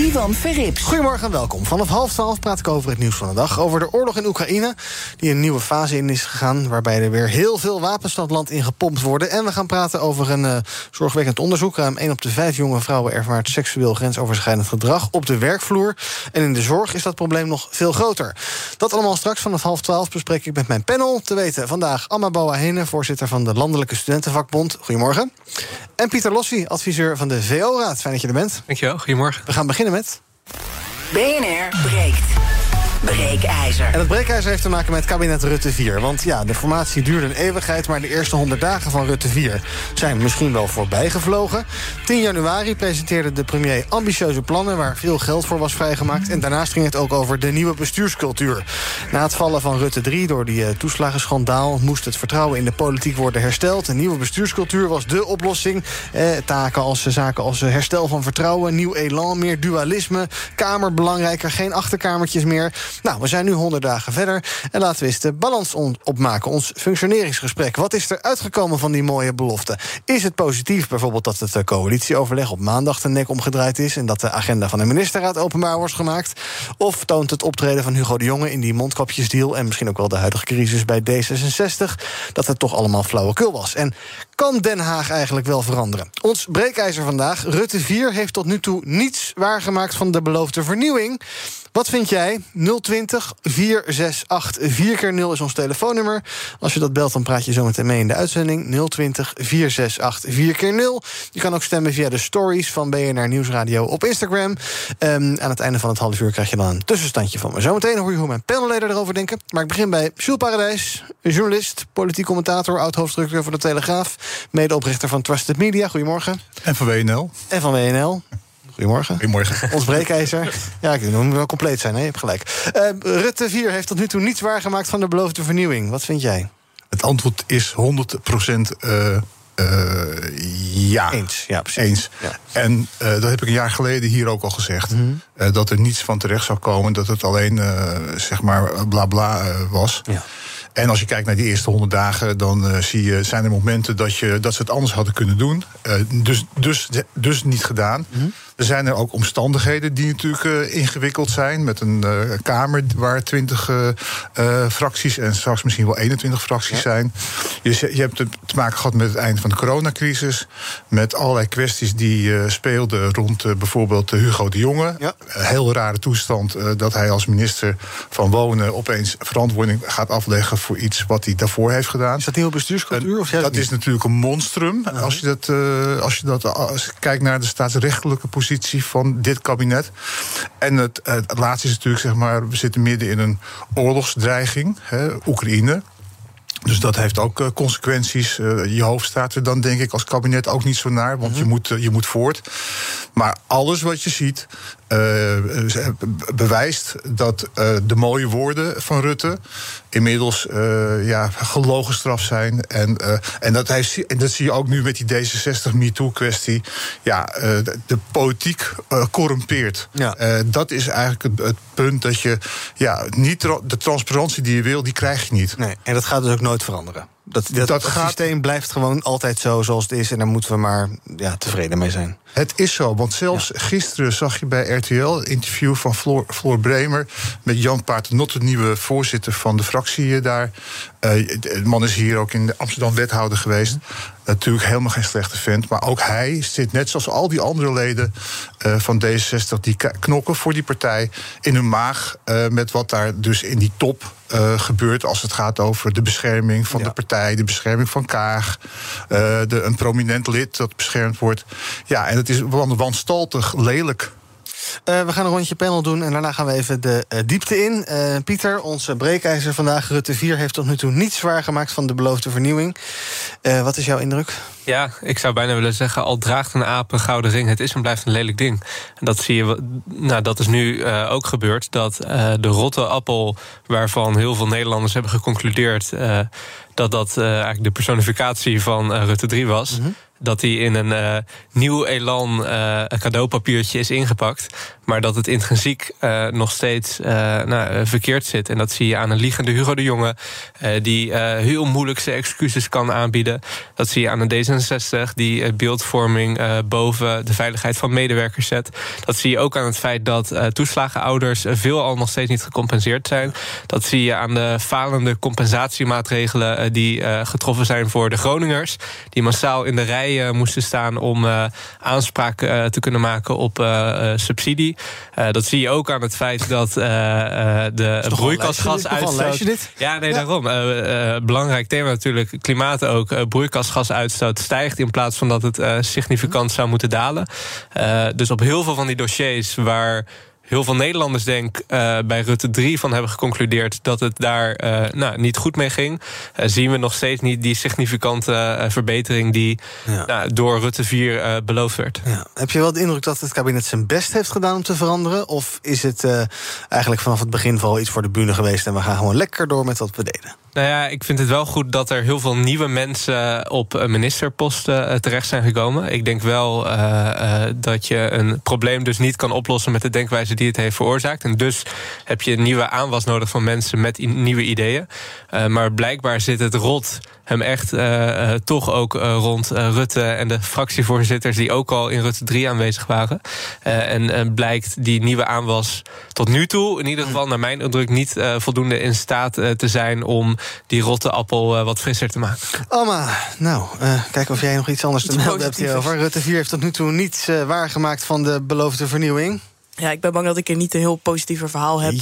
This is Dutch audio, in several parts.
Ivan Verrips. Goedemorgen en welkom. Vanaf half twaalf praat ik over het nieuws van de dag. Over de oorlog in Oekraïne, die een nieuwe fase in is gegaan... waarbij er weer heel veel wapens dat land ingepompt worden. En we gaan praten over een uh, zorgwekkend onderzoek. Ruim 1 op de 5 jonge vrouwen ervaart seksueel grensoverschrijdend gedrag... op de werkvloer. En in de zorg is dat probleem nog veel groter. Dat allemaal straks vanaf half twaalf bespreek ik met mijn panel. Te weten vandaag Amma Bouwahene, voorzitter van de Landelijke Studentenvakbond. Goedemorgen. En Pieter Lossi, adviseur van de VO-raad. Fijn dat je er bent. Dankjewel, goedemorgen. We gaan beginnen BNR breekt. Breekijzer. En het breekijzer heeft te maken met kabinet Rutte 4. Want ja, de formatie duurde een eeuwigheid... maar de eerste 100 dagen van Rutte 4 zijn misschien wel voorbijgevlogen. 10 januari presenteerde de premier ambitieuze plannen... waar veel geld voor was vrijgemaakt. En daarnaast ging het ook over de nieuwe bestuurscultuur. Na het vallen van Rutte 3 door die uh, toeslagenschandaal... moest het vertrouwen in de politiek worden hersteld. Een nieuwe bestuurscultuur was dé oplossing. Eh, taken als, zaken als herstel van vertrouwen, nieuw elan... meer dualisme, kamer belangrijker, geen achterkamertjes meer... Nou, we zijn nu 100 dagen verder en laten we eens de balans opmaken. Ons functioneringsgesprek. Wat is er uitgekomen van die mooie belofte? Is het positief bijvoorbeeld dat het coalitieoverleg op maandag de nek omgedraaid is... en dat de agenda van de ministerraad openbaar wordt gemaakt? Of toont het optreden van Hugo de Jonge in die mondkapjesdeal... en misschien ook wel de huidige crisis bij D66... dat het toch allemaal flauwekul was? En kan Den Haag eigenlijk wel veranderen? Ons breekijzer vandaag, Rutte 4, heeft tot nu toe niets waargemaakt... van de beloofde vernieuwing... Wat vind jij? 020 468 4 keer 0 is ons telefoonnummer. Als je dat belt, dan praat je zo meteen mee in de uitzending. 020 468 4 keer 0 Je kan ook stemmen via de stories van BNR Nieuwsradio op Instagram. Um, aan het einde van het half uur krijg je dan een tussenstandje van me. Zometeen hoor je hoe mijn panelleden erover denken. Maar ik begin bij Jules Paradijs, journalist, politiek commentator... oud-hoofdstructuur voor de Telegraaf, medeoprichter van Trusted Media. Goedemorgen. En van WNL. En van WNL. Goedemorgen. Goedemorgen. Ons breekijzer. Ja, ik moet wel compleet zijn, hè? je hebt gelijk. Uh, Rutte 4 heeft tot nu toe niets waargemaakt van de beloofde vernieuwing. Wat vind jij? Het antwoord is 100 procent... Uh... Uh, ja. Eens, ja, precies. Eens. Ja. En uh, dat heb ik een jaar geleden hier ook al gezegd. Mm -hmm. uh, dat er niets van terecht zou komen. Dat het alleen, zeg maar, bla bla was. Ja. En als je kijkt naar die eerste honderd dagen, dan zie je, zijn er momenten dat, je, dat ze het anders hadden kunnen doen. dus, dus, dus niet gedaan. Mm -hmm. Er zijn er ook omstandigheden die natuurlijk uh, ingewikkeld zijn. Met een uh, Kamer waar 20 uh, fracties en straks misschien wel 21 fracties ja. zijn. Je, je, hebt te maken gehad met het einde van de coronacrisis. Met allerlei kwesties die speelden rond bijvoorbeeld Hugo de Jonge. Ja. Een heel rare toestand dat hij als minister van Wonen opeens verantwoording gaat afleggen voor iets wat hij daarvoor heeft gedaan. Is dat nieuwe bestuurscultuur? Of dat is natuurlijk een monstrum. -huh. Als je dat, als je dat als je kijkt naar de staatsrechtelijke positie van dit kabinet. En het, het, laatste is natuurlijk, zeg maar, we zitten midden in een oorlogsdreiging, hè, Oekraïne. Dus dat heeft ook uh, consequenties. Uh, je hoofd staat er dan, denk ik, als kabinet ook niet zo naar. Want mm -hmm. je, moet, uh, je moet voort. Maar alles wat je ziet. Bewijst dat de mooie woorden van Rutte. inmiddels ja, gelogen straf zijn. En, en, dat heeft, en dat zie je ook nu met die D66 MeToo-kwestie. Ja, de, de, politiek corrumpeert. Ja. dat is eigenlijk het, het, punt dat je. Ja, niet de transparantie die je wil, die krijg je niet. Nee, en dat gaat dus ook nooit veranderen. Dat, dat, dat gaat... systeem blijft gewoon altijd zo zoals het is. En daar moeten we maar ja, tevreden mee zijn. Het is zo, want zelfs ja. gisteren zag je bij RTL een interview van Floor, Floor Bremer met Jan Paternotte, de nieuwe voorzitter van de fractie daar. Uh, de man is hier ook in Amsterdam wethouder geweest. Natuurlijk helemaal geen slechte vent. Maar ook hij zit net zoals al die andere leden uh, van D66... die knokken voor die partij in hun maag... Uh, met wat daar dus in die top uh, gebeurt... als het gaat over de bescherming van ja. de partij... de bescherming van Kaag, de, een prominent lid dat beschermd wordt. Ja, en het is wanstaltig, lelijk... Uh, we gaan een rondje panel doen en daarna gaan we even de uh, diepte in. Uh, Pieter, onze breekijzer vandaag, Rutte 4, heeft tot nu toe niets zwaar gemaakt van de beloofde vernieuwing. wat is jouw indruk? Ja, ik zou bijna willen zeggen, al draagt een aap een gouden ring, het is en blijft een lelijk ding. En dat zie je, nou, dat is nu uh, ook gebeurd. Dat uh, de rotte appel, waarvan heel veel Nederlanders hebben geconcludeerd uh, dat dat eigenlijk de personificatie van Rutte 3 was. Mm -hmm dat hij in een nieuw elan uh, cadeaupapiertje is ingepakt. Maar dat het intrinsiek nog steeds nou, verkeerd zit. En dat zie je aan een liegende Hugo de Jonge... die heel moeilijk zijn excuses kan aanbieden. Dat zie je aan een D66 die beeldvorming boven de veiligheid van medewerkers zet. Dat zie je ook aan het feit dat toeslagenouders veelal nog steeds niet gecompenseerd zijn. Dat zie je aan de falende compensatiemaatregelen die getroffen zijn voor de Groningers. Die massaal in de rij moesten staan om uh, aanspraak uh, te kunnen maken op uh, subsidie. dat zie je ook aan het feit dat de broeikasgasuitstoot. Ja, nee, daarom. belangrijk thema natuurlijk. Klimaat ook. broeikasgasuitstoot stijgt in plaats van dat het significant zou moeten dalen. dus op heel veel van die dossiers waar heel veel Nederlanders denk uh, bij Rutte 3 van hebben geconcludeerd dat het daar uh, nou, niet goed mee ging. Uh, zien we nog steeds niet die significante verbetering die ja. nou, door Rutte 4 beloofd werd. Ja. Heb je wel de indruk dat het kabinet zijn best heeft gedaan om te veranderen? Of is het eigenlijk vanaf het begin vooral iets voor de bühne geweest en we gaan gewoon lekker door met wat we deden? Nou ja, ik vind het wel goed dat er heel veel nieuwe mensen op ministerposten terecht zijn gekomen. Ik denk wel dat je een probleem dus niet kan oplossen met de denkwijze die het heeft veroorzaakt. En dus heb je een nieuwe aanwas nodig van mensen met nieuwe ideeën. Uh, maar blijkbaar zit het rot hem echt uh, uh, toch ook rond Rutte en de fractievoorzitters die ook al in Rutte 3 aanwezig waren. en blijkt die nieuwe aanwas tot nu toe, in ieder geval naar mijn indruk, niet voldoende in staat te zijn om die rotte appel wat frisser te maken. Oma, nou, kijk of jij nog iets anders te melden hebt hierover. Rutte 4 heeft tot nu toe niets waargemaakt van de beloofde vernieuwing. Ja, ik ben bang dat ik er niet een heel positiever verhaal heb.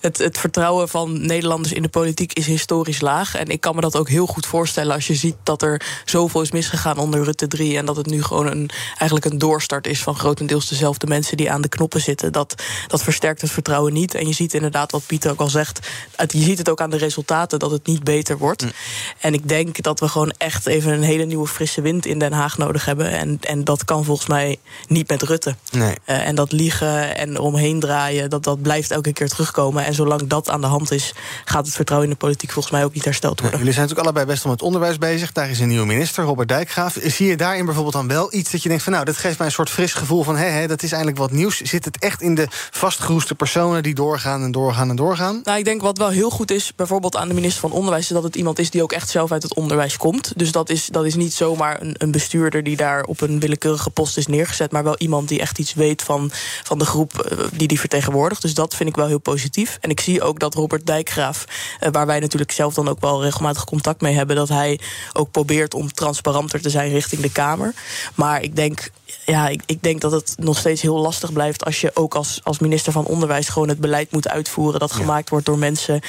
Het, het, vertrouwen van Nederlanders in de politiek is historisch laag. En ik kan me dat ook heel goed voorstellen als je ziet dat er zoveel is misgegaan onder Rutte 3. En dat het nu gewoon een, eigenlijk een doorstart is van grotendeels dezelfde mensen die aan de knoppen zitten. Dat, dat versterkt het vertrouwen niet. En je ziet inderdaad wat Pieter ook al zegt. je ziet het ook aan de resultaten dat het niet beter wordt. Mm. En ik denk dat we gewoon echt even een hele nieuwe frisse wind in Den Haag nodig hebben. En, en dat kan volgens mij niet met Rutte. Nee. Uh, en dat liegen en omheen draaien, dat, dat blijft elke keer terugkomen. En zolang dat aan de hand is, gaat het vertrouwen in de politiek volgens mij ook niet hersteld worden. jullie zijn natuurlijk allebei best om het onderwijs bezig. Daar is een nieuwe minister, Robert Dijkgraaf. Zie je daarin bijvoorbeeld dan wel iets dat je denkt van nou, dat geeft mij een soort fris gevoel van hé, hé dat is eigenlijk wat nieuws. Zit het echt in de vastgeroeste personen die doorgaan en doorgaan en doorgaan? Nou, ik denk wat wel heel goed is, bijvoorbeeld aan de minister van Onderwijs, is dat het iemand is die ook echt zelf uit het onderwijs komt. Dus dat is, dat is niet zomaar een, een bestuurder die daar op een willekeurige post is neergezet, maar wel iemand die echt iets weet van, van de groep eh, die die vertegenwoordigt. Dus dat vind ik wel heel positief. En ik zie ook dat Robert Dijkgraaf, eh, waar wij natuurlijk zelf dan ook wel regelmatig contact mee hebben, dat hij ook probeert om transparanter te zijn richting de Kamer. Maar ik denk ja, ik, ik, denk dat het nog steeds heel lastig blijft als je ook als, als minister van Onderwijs gewoon het beleid moet uitvoeren dat gemaakt wordt door mensen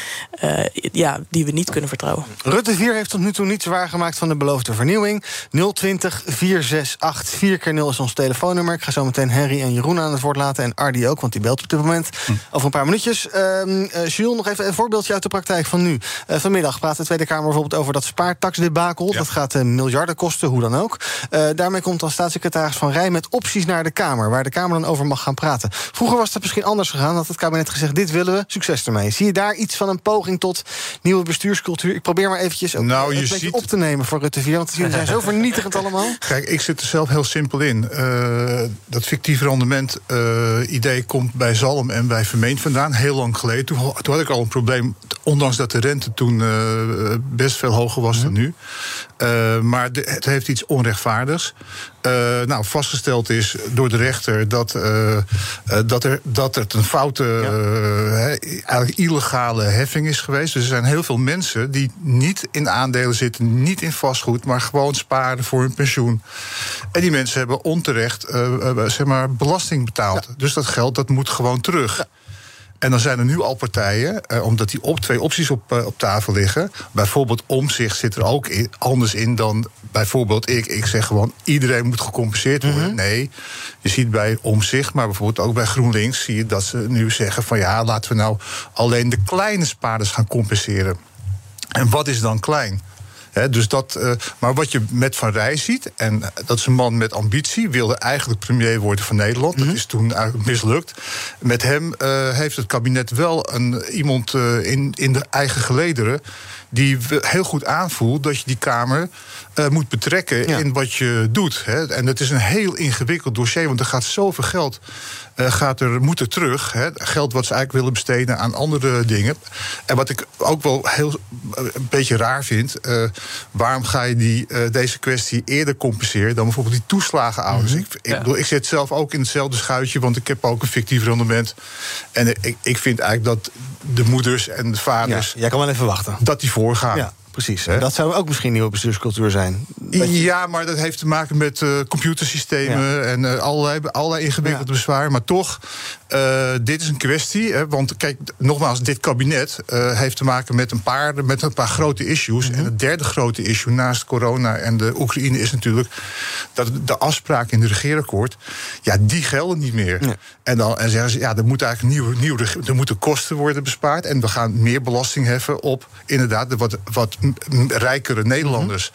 uh, ja, die we niet kunnen vertrouwen. Rutte 4 heeft tot nu toe niets waargemaakt van de beloofde vernieuwing. 020 468 4 keer 0 is ons telefoonnummer. Ik ga zo meteen Henry en Jeroen aan het woord laten en Ardi ook, want die belt op dit moment hm. over een paar minuutjes. Uh, uh, Jules, nog even een voorbeeldje uit de praktijk van nu. Uh, vanmiddag praat de Tweede Kamer bijvoorbeeld over dat spaartaxdebakel. Ja. Dat gaat miljarden kosten, hoe dan ook. daarmee komt dan staatssecretaris Van Met opties naar de Kamer, waar de Kamer dan over mag gaan praten. Vroeger was dat misschien anders gegaan, had het kabinet gezegd: dit willen we, succes ermee. Zie je daar iets van een poging tot nieuwe bestuurscultuur? Ik probeer maar eventjes ook nou, een ziet... op te nemen voor Rutte 4, want jullie zijn zo vernietigend allemaal. Kijk, ik zit er zelf heel simpel in. Uh, dat fictief rendement uh, idee komt bij Zalm en bij Vermeend vandaan, heel lang geleden. Toen, toen, had ik al een probleem, ondanks dat de rente toen uh, best veel hoger was dan nu. maar de, het heeft iets onrechtvaardigs. Nou, vast vastgesteld is door de rechter dat, uh, dat, er, dat het een foute, eigenlijk illegale heffing is geweest. Dus er zijn heel veel mensen die niet in aandelen zitten, niet in vastgoed, maar gewoon sparen voor hun pensioen. En die mensen hebben onterecht zeg maar belasting betaald. Dus dat geld dat moet gewoon terug. En dan zijn er nu al partijen, eh, omdat die op twee opties op, uh, op tafel liggen. Bijvoorbeeld omzicht zit er ook in, anders in dan bijvoorbeeld ik. Ik zeg gewoon, iedereen moet gecompenseerd worden. Mhm. Nee, je ziet bij omzicht, maar bijvoorbeeld ook bij GroenLinks... zie je dat ze nu zeggen van ja, laten we nou alleen de kleine spaarders gaan compenseren. En wat is dan klein? Dus dat, eh, maar wat je met Van Rij ziet, en dat is een man met ambitie, wilde eigenlijk premier worden van Nederland. Dat is toen eigenlijk mislukt. Met hem eh, heeft het kabinet wel een, iemand eh, in, in de eigen gelederen die heel goed aanvoelt dat je die Kamer eh, moet betrekken Ja. in wat je doet. Hè. En het is een heel ingewikkeld dossier, want er gaat zoveel geld eh, gaat er, moet er terug. Hè. Geld wat ze eigenlijk willen besteden aan andere dingen. En wat ik ook wel heel eh, een beetje raar vind, eh, waarom ga je die, eh, deze kwestie eerder compenseren dan bijvoorbeeld die toeslagenouders? ik, ik, Ja. bedoel, ik zit zelf ook in hetzelfde schuitje, want ik heb ook een fictief rendement. En ik, ik vind eigenlijk dat de moeders en de Ja, vaders jij kan wel even wachten. dat die voorgaan. Ja, precies. Hè? Dat zou ook misschien nieuwe bestuurscultuur zijn. Je- Ja, maar dat heeft te maken met eh, computersystemen en eh, allerlei, allerlei ingewikkelde Ja. bezwaren. Maar toch, eh, dit is een kwestie. Hè, want kijk, nogmaals, dit kabinet heeft te maken met een paar, met een paar grote issues. Mhm. En het derde grote issue naast corona en de Oekraïne is natuurlijk dat de afspraken in de regeerakkoord, ja, die gelden niet meer. En dan en zeggen ze, ja, er moet eigenlijk nieuwe, nieuwe, er moeten kosten worden bespaard. En we gaan meer belasting heffen op inderdaad de wat, wat rijkere Nederlanders.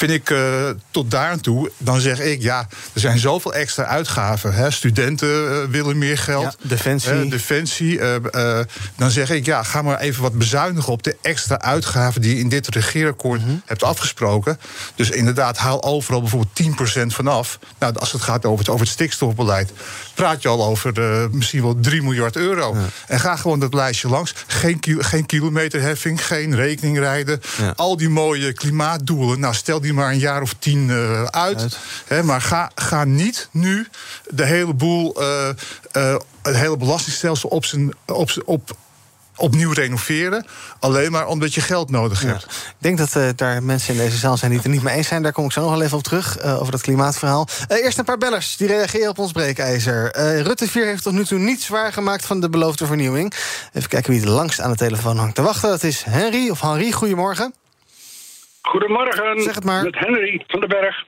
Vind ik eh, tot daar aan toe, dan zeg ik ja, er zijn zoveel extra uitgaven. Hè. Studenten eh, willen meer geld. Ja, defensie. Defensie. eh, eh, dan zeg ik ja, ga maar even wat bezuinigen op de extra uitgaven die je in dit regeerakkoord Mhm. hebt afgesproken. Dus inderdaad, haal overal bijvoorbeeld 10% vanaf. Nou, als het gaat over het, over het stikstofbeleid, praat je al over misschien wel 3 miljard euro. En ga gewoon dat lijstje langs. Geen, geen kilometerheffing, geen rekening rijden. Ja. Al die mooie klimaatdoelen. Nou, stel die maar een jaar of tien eh, uit. Maar ga, ga niet nu de hele boel, eh, eh, het hele belastingstelsel op zijn, op, op, opnieuw renoveren. Alleen maar omdat je geld nodig Ja. hebt. Ik denk dat eh, daar mensen in deze zaal zijn die het er niet mee eens zijn. Daar kom ik zo nog wel even op terug, over dat klimaatverhaal. Eerst een paar bellers, die reageren op ons breekijzer. Rutte 4 heeft tot nu toe niets zwaar gemaakt van de beloofde vernieuwing. Even kijken wie het langst aan de telefoon hangt te wachten. Dat is Henry, of Henry, goedemorgen. Goedemorgen. Zeg het maar. Met Henry van den Berg.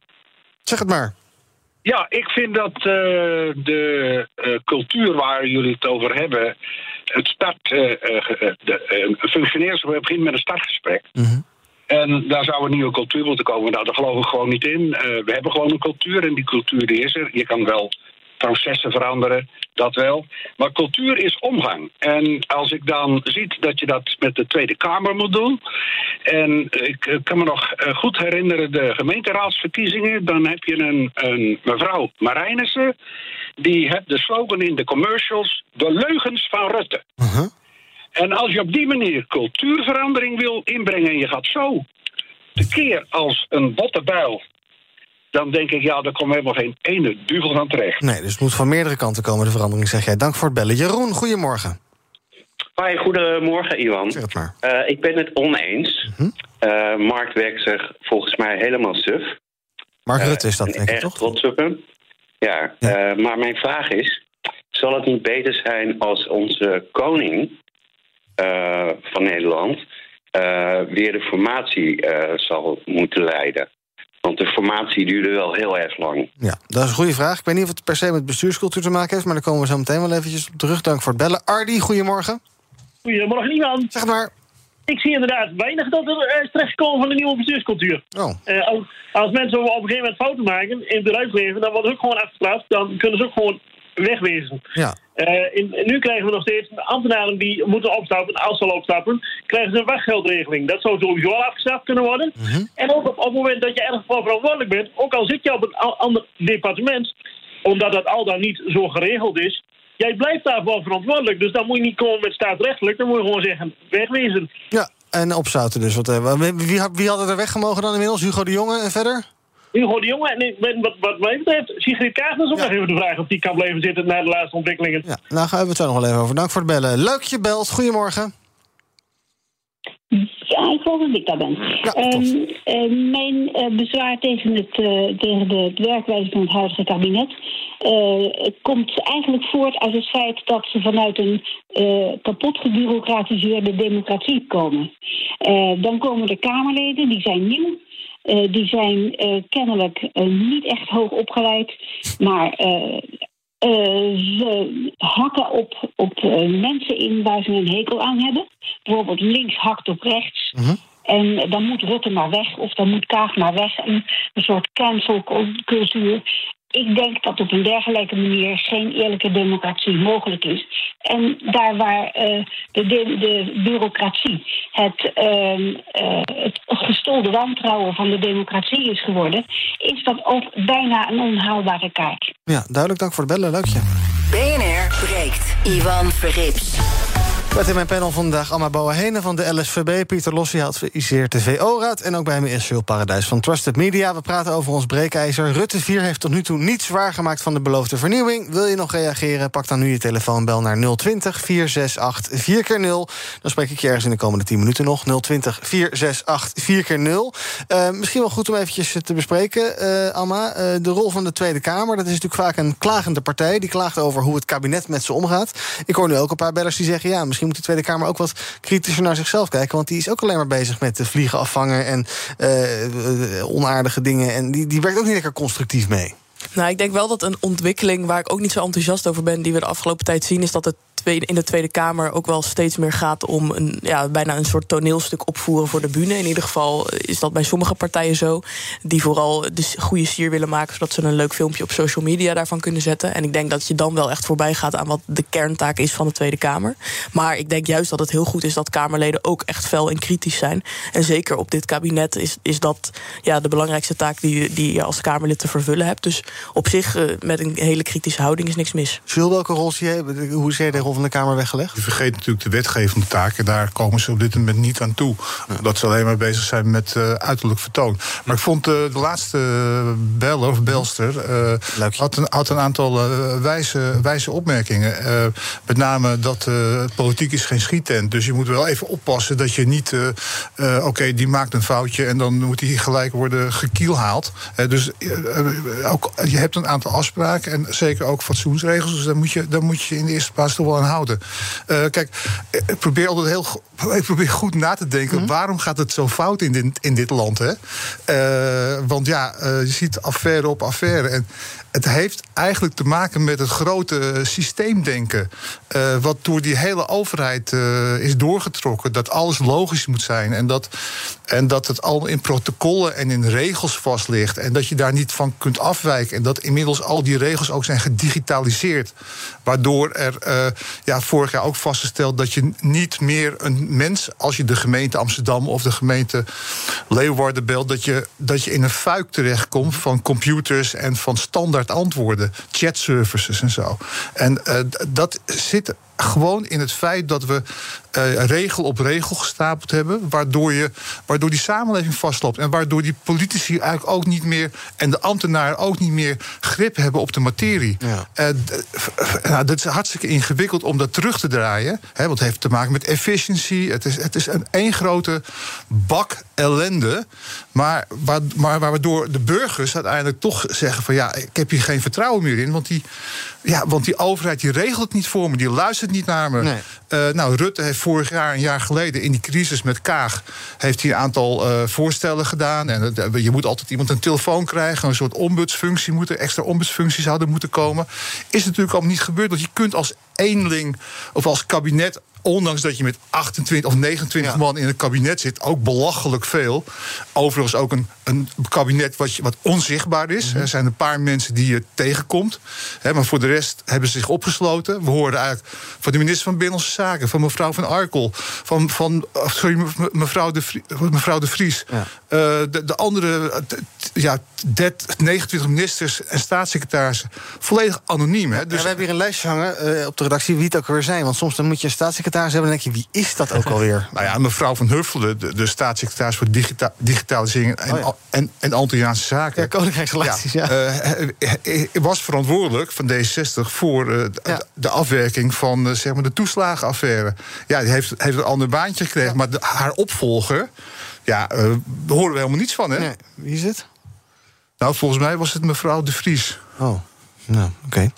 Zeg het maar. Ja, ik vind dat eh, de eh, cultuur waar jullie het over hebben. Het start. eh, eh, de, functioneert we beginnen met een startgesprek. Mhm. En daar zou een nieuwe cultuur moeten komen. Nou, daar geloof ik gewoon niet in. We hebben gewoon een cultuur en die cultuur die is er. Je kan wel processen veranderen, dat wel. Maar cultuur is omgang. En als ik dan zie dat je dat met de Tweede Kamer moet doen. En ik kan me nog eh, goed herinneren de gemeenteraadsverkiezingen. Dan heb je een, een mevrouw Marijnissen. Die heeft de slogan in de commercials: De leugens van Rutte. Mhm. En als je op die manier cultuurverandering wil inbrengen en je gaat zo tekeer als een botte buil, dan denk ik, ja, daar komt helemaal geen ene duvel van terecht. Nee, dus het moet van meerdere kanten komen, de verandering, zeg jij. Dank voor het bellen. Jeroen, goedemorgen. Hoi, goedemorgen Iwan. Zeg het maar. Eh, ik ben het oneens. Eh, Mark werkt zich volgens mij helemaal suf. Mark Eh, Rutte is dat, denk ik, toch? trots op hem. Ja, Ja. eh, maar mijn vraag is... zal het niet beter zijn als onze koning eh, van Nederland... eh, weer de formatie eh, zal moeten leiden? Want de formatie duurde wel heel erg lang. Ja, dat is een goede vraag. Ik weet niet of het per se met bestuurscultuur te maken heeft... maar daar komen we zo meteen wel eventjes op terug. Dank voor het bellen. Ardi, goedemorgen. Goedemorgen, Ivan. Zeg het maar. Ik zie inderdaad weinig dat er eh, is terechtgekomen van de nieuwe bestuurscultuur. Oh, Eh, als, als mensen op een gegeven moment fouten maken in het bedrijfsleven, dan wordt het ook gewoon afgestraft. Dan kunnen ze ook gewoon wegwezen. ja. Eh, in, nu krijgen we nog steeds ambtenaren die moeten opstappen. Als ze al opstappen, krijgen ze een wachtgeldregeling. Dat zou sowieso al afgestraft kunnen worden. Mhm. En ook op, op het moment dat je ergens voor verantwoordelijk bent, ook al zit je op een ander departement, omdat dat al dan niet zo geregeld is, jij blijft daarvoor verantwoordelijk. Dus dan moet je niet komen met staatsrechtelijk, dan moet je gewoon zeggen wegwezen. Ja, en opzouten dus. Wat, eh, wie, wie, had- wie had het er weggemogen dan inmiddels? Hugo de Jonge en verder? Hugo de Jonge en ik ben, wat, wat mij betreft, Sigrid Kaag is ook Ja. nog even de vraag of die kan blijven zitten na de laatste ontwikkelingen. Ja, nou gaan we het zo nog wel even over. Dank voor het bellen. Leuk je belt. Goedemorgen. Ja, ik hoop dat ik daar ben. Ja, Ehm, tot. eh, mijn eh, bezwaar tegen, het, eh, tegen de werkwijze van het huidige kabinet eh, komt eigenlijk voort uit het feit dat ze vanuit een eh, kapot gebureaucratiseerde democratie komen. Eh, dan komen de Kamerleden, die zijn nieuw. Eh, die zijn eh, kennelijk eh, niet echt hoog opgeleid, maar ze hakken op, op mensen in waar ze een hekel aan hebben. Bijvoorbeeld links hakt op rechts. Mhm. En dan moet Rutte maar weg of dan moet Kaag maar weg. Een, een soort cancelcultuur. Ik denk dat op een dergelijke manier geen eerlijke democratie mogelijk is. En daar waar uh, de, de, de, bureaucratie het, uh, het gestolde wantrouwen van de democratie is geworden, is dat ook bijna een onhaalbare kaart. Ja, duidelijk. Dank voor het bellen. Leukje. BNR breekt. Ivan Verrips. Met in mijn panel vandaag Amma Bouwahene van de LSVB... Pieter Lossie adviseert de VO-raad... en ook bij me is Jules Paradijs van Trusted Media. We praten over ons breekijzer. Rutte 4 heeft tot nu toe niets zwaar gemaakt van de beloofde vernieuwing. Wil je nog reageren? Pak dan nu je telefoon, bel naar 020 468 4 0 Dan spreek ik je ergens in de komende 10 minuten nog. 020 468 4 0 uh, Misschien wel goed om eventjes te bespreken, uh, Amma. Uh, de rol van de Tweede Kamer, dat is natuurlijk vaak een klagende partij. Die klaagt over hoe het kabinet met ze omgaat. Ik hoor nu ook een paar bellers die zeggen... ja, misschien moet de Tweede Kamer ook wat kritischer naar zichzelf kijken. Want die is ook alleen maar bezig met de vliegen afvangen en uh, onaardige dingen. En die, die werkt ook niet lekker constructief mee. Nou, ik denk wel dat een ontwikkeling waar ik ook niet zo enthousiast over ben, die we de afgelopen tijd zien, is dat het in de Tweede Kamer ook wel steeds meer gaat om een, ja, bijna een soort toneelstuk opvoeren voor de bühne. In ieder geval is dat bij sommige partijen zo. Die vooral de goede sier willen maken, zodat ze een leuk filmpje op social media daarvan kunnen zetten. En ik denk dat je dan wel echt voorbij gaat aan wat de kerntaak is van de Tweede Kamer. Maar ik denk juist dat het heel goed is dat Kamerleden ook echt fel en kritisch zijn. En zeker op dit kabinet is, is dat ja, de belangrijkste taak die, die je als Kamerlid te vervullen hebt. Dus op zich, uh, met een hele kritische houding, is niks mis. Jules, welke rol zie je? Hoe zie je de rol van de Kamer weggelegd? Je vergeet natuurlijk de wetgevende taken. Daar komen ze op dit moment niet aan toe. Dat ze alleen maar bezig zijn met uh, uiterlijk vertoon. Maar ik vond uh, de laatste beller of belster... Had, een, had een aantal wijze, wijze opmerkingen. met name dat politiek is geen schiettent. Dus je moet wel even oppassen dat je niet... Oké, okay, die maakt een foutje en dan moet hij gelijk worden gekielhaald. dus ook, je hebt een aantal afspraken en zeker ook fatsoensregels. Dus daar moet je, daar moet je in de eerste plaats toch wel houden. Uh, kijk, ik probeer altijd heel ik probeer goed na te denken. Mm. Waarom gaat het zo fout in dit, in dit land? Hè? Uh, want ja, uh, je ziet affaire op affaire. En het heeft eigenlijk te maken met het grote systeemdenken. Uh, wat door die hele overheid is doorgetrokken. Dat alles logisch moet zijn. En dat, en dat het allemaal in protocollen en in regels vast ligt. En dat je daar niet van kunt afwijken. En dat inmiddels al die regels ook zijn gedigitaliseerd. Waardoor er ja, vorig jaar ook vastgesteld dat je niet meer een mens, als je de gemeente Amsterdam of de gemeente Leeuwarden belt, dat je, dat je in een fuik terechtkomt van computers en van standaard antwoorden, chatservices en zo. En uh, dat zit gewoon in het feit dat we uh, regel op regel gestapeld hebben. Waardoor, je, waardoor die samenleving vastloopt. En waardoor die politici eigenlijk ook niet meer. en de ambtenaren ook niet meer grip hebben op de materie. Ja. Uh, nou, dat is hartstikke ingewikkeld om dat terug te draaien. Hè, want het heeft te maken met efficiëntie. Het is, het is een één grote bak ellende. Maar, waar, maar waardoor de burgers uiteindelijk toch zeggen: van ja, ik heb hier geen vertrouwen meer in. Want die, ja, want die overheid die regelt het niet voor me, die luistert niet naar me. Nee. Uh, nou, Rutte heeft vorig jaar, een jaar geleden, in die crisis met Kaag, heeft hij een aantal uh, voorstellen gedaan. En uh, je moet altijd iemand een telefoon krijgen, een soort ombudsfunctie moeten, extra ombudsfuncties zouden moeten komen. Is natuurlijk allemaal niet gebeurd. Want je kunt als eenling of als kabinet ondanks dat je met 28 of 29 man in het kabinet zit, ook belachelijk veel. Overigens ook een, een kabinet wat, wat onzichtbaar is. Mhm. Er zijn een paar mensen die je tegenkomt. Hè, maar voor de rest hebben ze zich opgesloten. We hoorden eigenlijk van de minister van Binnenlandse Zaken, van mevrouw Van Arkel, van, van sorry, mevrouw, de Vries, mevrouw de Vries. Ja. Uh, de, de, andere ja, 29 ministers en staatssecretarissen volledig anoniem. Hè? Dus... Ja, we hebben hier een lijstje hangen uh, op de redactie wie het ook weer zijn. Want soms dan moet je een staatssecretaris hebben en denk je, wie is dat ook alweer? nou ja, mevrouw Van Huffelen, de, de staatssecretaris voor digita digitalisering en, oh ja. en, en Antilliaanse zaken. Ja, koninkrijksrelaties, ja. ja. Uh, was verantwoordelijk van D66 voor de, de, afwerking van zeg maar de toeslagenaffaire. Ja, die heeft, heeft een ander baantje gekregen, maar de, haar opvolger. Ja, daar horen we helemaal niets van, hè? Nee. Wie is het? Nou, volgens mij was het mevrouw De Vries. Oh. Nou, oké.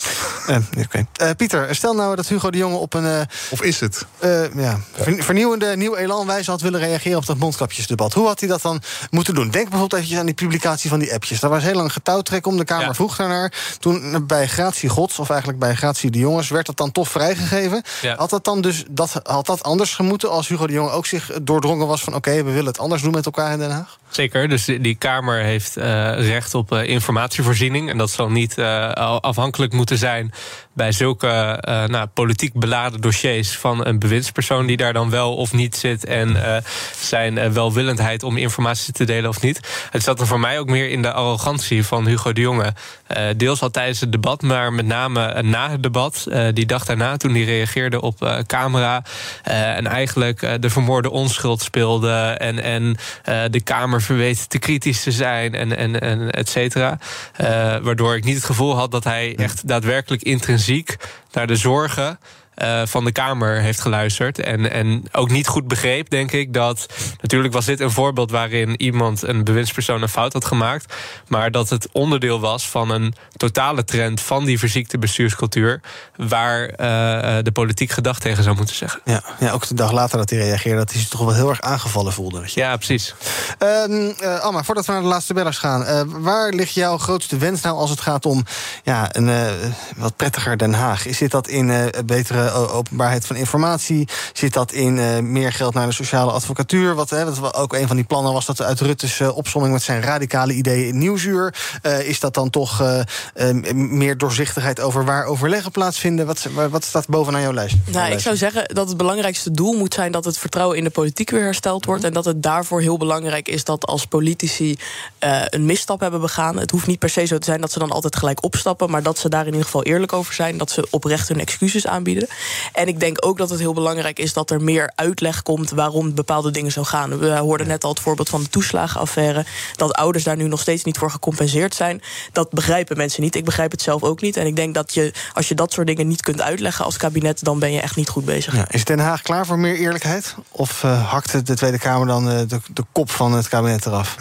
Eh, oké. Eh, Pieter, stel nou dat Hugo de Jonge op een... eh, Of is het? eh, ja, ver- vernieuwende, nieuw elan wijze had willen reageren op dat mondkapjesdebat. Hoe had hij dat dan moeten doen? Denk bijvoorbeeld eventjes aan die publicatie van die appjes. Daar was heel lang getouwtrek om. De Kamer Ja. vroeg daarnaar. Toen bij Gratie Gods, of eigenlijk bij Gratie de Jongens... werd dat dan toch vrijgegeven. Ja. Had dat dan dus dat, had dat anders gemoeten... als Hugo de Jonge ook zich doordrongen was van... oké, we willen het anders doen met elkaar in Den Haag? Zeker, dus die die Kamer heeft eh, recht op eh, informatievoorziening. En dat zal niet eh, al- afhankelijk moeten zijn bij zulke eh, nou, politiek beladen dossiers van een bewindspersoon die daar dan wel of niet zit. En eh, zijn eh, welwillendheid om informatie te delen of niet. Het zat er voor mij ook meer in de arrogantie van Hugo de Jonge. Eh, deels al tijdens het debat, maar met name eh, na het debat. eh, die dag daarna, toen hij reageerde op eh, camera. eh, en eigenlijk eh, de vermoorde onschuld speelde. En, en eh, de Kamer verweet te kritisch te zijn. En, en, en et cetera. Eh, waardoor ik niet het gevoel had dat hij echt daadwerkelijk intrinsiek naar de zorgen. Eh, van de Kamer heeft geluisterd. En, en ook niet goed begreep, denk ik, dat. Natuurlijk was dit een voorbeeld waarin iemand, een bewindspersoon, een fout had gemaakt. Maar dat het onderdeel was van een totale trend van die verziekte bestuurscultuur. waar eh, de politiek gedacht tegen zou moeten zeggen. Ja, ja, ook de dag later dat hij reageerde... dat hij zich toch wel heel erg aangevallen voelde. weet je. Ja, precies. Eh, Alma, voordat we naar de laatste bellers gaan... waar ligt jouw grootste wens nou als het gaat om ja, een wat prettiger Den Haag? Zit dat in betere o- openbaarheid van informatie? Zit dat in eh, meer geld naar de sociale advocatuur? Wat, hè, wat wa- ook een van die plannen was dat uit Rutte's uh, opsomming... met zijn radicale ideeën in Nieuwsuur. Eh, is dat dan toch meer doorzichtigheid over waar overleggen plaatsvinden? Wat, wat staat bovenaan jouw lijst? Nou, ik zou zeggen dat het belangrijkste doel moet zijn dat het vertrouwen in de politiek weer hersteld wordt. En dat het daarvoor heel belangrijk is dat als politici een misstap hebben begaan. Het hoeft niet per se zo te zijn dat ze dan altijd gelijk opstappen. Maar dat ze daar in ieder geval eerlijk over zijn. Dat ze oprecht hun excuses aanbieden. En ik denk ook dat het heel belangrijk is dat er meer uitleg komt waarom bepaalde dingen zo gaan. We hoorden net al het voorbeeld van de toeslagenaffaire. Dat ouders daar nu nog steeds niet voor gecompenseerd zijn. Dat begrijpen mensen niet. Ik begrijp het zelf ook niet. En ik denk dat je, als je dat soort dingen niet kunt uitleggen als kabinet, dan ben je echt niet goed bezig. Ja, is Den Haag klaar voor meer eerlijkheid? Of uh, hakt de Tweede Kamer dan uh, de, de, kop van het kabinet eraf?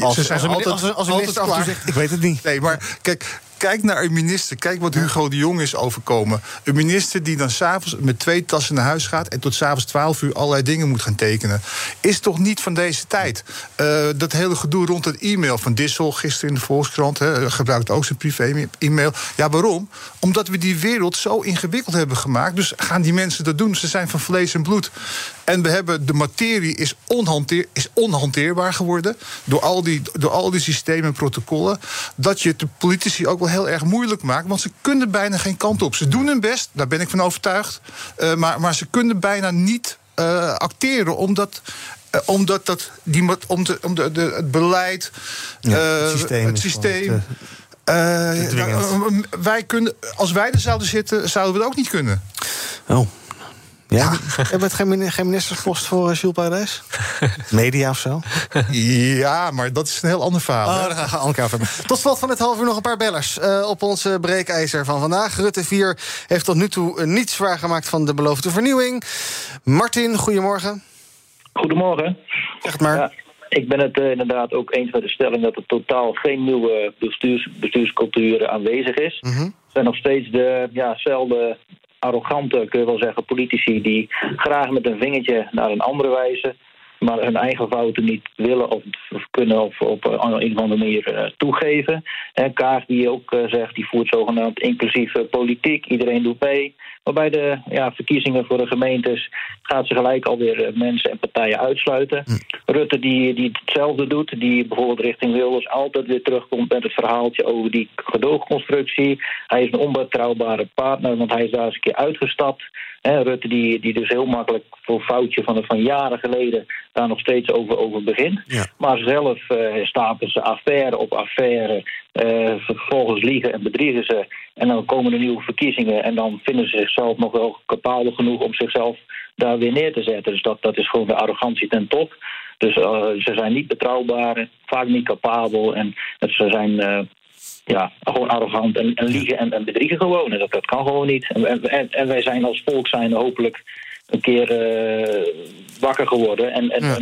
Als, ze zijn als, altijd, als, als, als altijd klaar. Zegt, ik weet het niet. Nee, maar kijk, kijk naar een minister. Kijk wat Hugo de Jong is overkomen. Een minister die dan s'avonds met twee tassen naar huis gaat... en tot s'avonds 12 uur allerlei dingen moet gaan tekenen. Is toch niet van deze tijd. Uh, dat hele gedoe rond het e-mail van Dissel... gisteren in de Volkskrant, hè, gebruikt ook zijn privé-e-mail. Ja, waarom? Omdat we die wereld zo ingewikkeld hebben gemaakt. Dus gaan die mensen dat doen. Ze zijn van vlees en bloed. En we hebben, de materie is, onhanteer, is onhanteerbaar geworden... Door al, die, door al die systemen en protocollen... dat je het de politici ook wel heel erg moeilijk maakt... want ze kunnen bijna geen kant op. Ze doen hun best, daar ben ik van overtuigd... Uh, maar, maar ze kunnen bijna niet uh, acteren, omdat... Uh, omdat dat, die, om, de, om de, de, het beleid, ja, het systeem... Het systeem wij kunnen, als wij er zouden zitten, zouden we het ook niet kunnen. Oh. Ja, hebben we het geen, geen ministerspost voor uh, Jules Paradijs? Media of zo? Ja, maar dat is een heel ander verhaal. Oh, daar gaan we elkaar hebben. Tot slot van het half uur nog een paar bellers. Uh, op uh, breekijzer van vandaag. Rutte 4 heeft tot nu toe uh, niets zwaar gemaakt van de beloofde vernieuwing. Martin, goedemorgen. Goedemorgen. Zeg het maar. Ja. Ik ben het uh, inderdaad ook eens met de stelling dat er totaal geen nieuwe bestuurs, bestuurscultuur aanwezig is. Mm -hmm. Er zijn nog steeds dezelfde ja, arrogante, kun je wel zeggen, politici die graag met een vingertje naar een andere wijzen, maar hun eigen fouten niet willen of, kunnen of op een of andere manier uh, toegeven. En Kaag die ook uh, zegt, die voert zogenaamd inclusieve politiek, iedereen doet mee. Maar bij de ja, verkiezingen voor de gemeentes gaat ze gelijk alweer uh, mensen en partijen uitsluiten. Hm. Rutte die, die hetzelfde doet, die bijvoorbeeld richting Wilders altijd weer terugkomt met het verhaaltje over die gedoogconstructie. Hij is een onbetrouwbare partner, want hij is daar eens een keer uitgestapt. Rutte die, die dus heel makkelijk voor foutje van, van jaren geleden daar nog steeds over, over begint. Ja. Maar zelf uh, stapelen ze affaire op affaire. Uh, vervolgens liegen en bedriegen ze. En dan komen er nieuwe verkiezingen. En dan vinden ze zichzelf nog wel capabel genoeg om zichzelf daar weer neer te zetten. Dus dat, dat is gewoon de arrogantie ten top. Dus uh, ze zijn niet betrouwbaar, vaak niet capabel. En ze zijn ja, gewoon arrogant en, en liegen en, en, bedriegen gewoon. En dat, dat kan gewoon niet. En, en, en wij zijn als volk zijn hopelijk een keer wakker geworden. En, en, ja.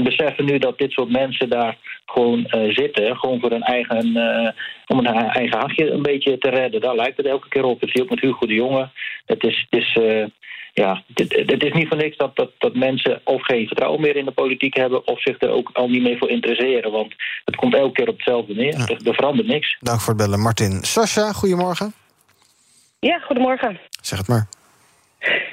En, En beseffen nu dat dit soort mensen daar gewoon eh, zitten. Gewoon voor hun eigen, eh, om hun eigen hachje een beetje te redden. Daar lijkt het elke keer op. Het zie je ook met Hugo de Jonge. Het is, het is, eh, ja, het, het is niet voor niks dat, dat, dat mensen of geen vertrouwen meer in de politiek hebben... of zich er ook al niet meer voor interesseren. Want het komt elke keer op hetzelfde neer. Er, er verandert niks. Dank voor het bellen, Martin. Sascha, goedemorgen. Ja, goedemorgen. Zeg het maar.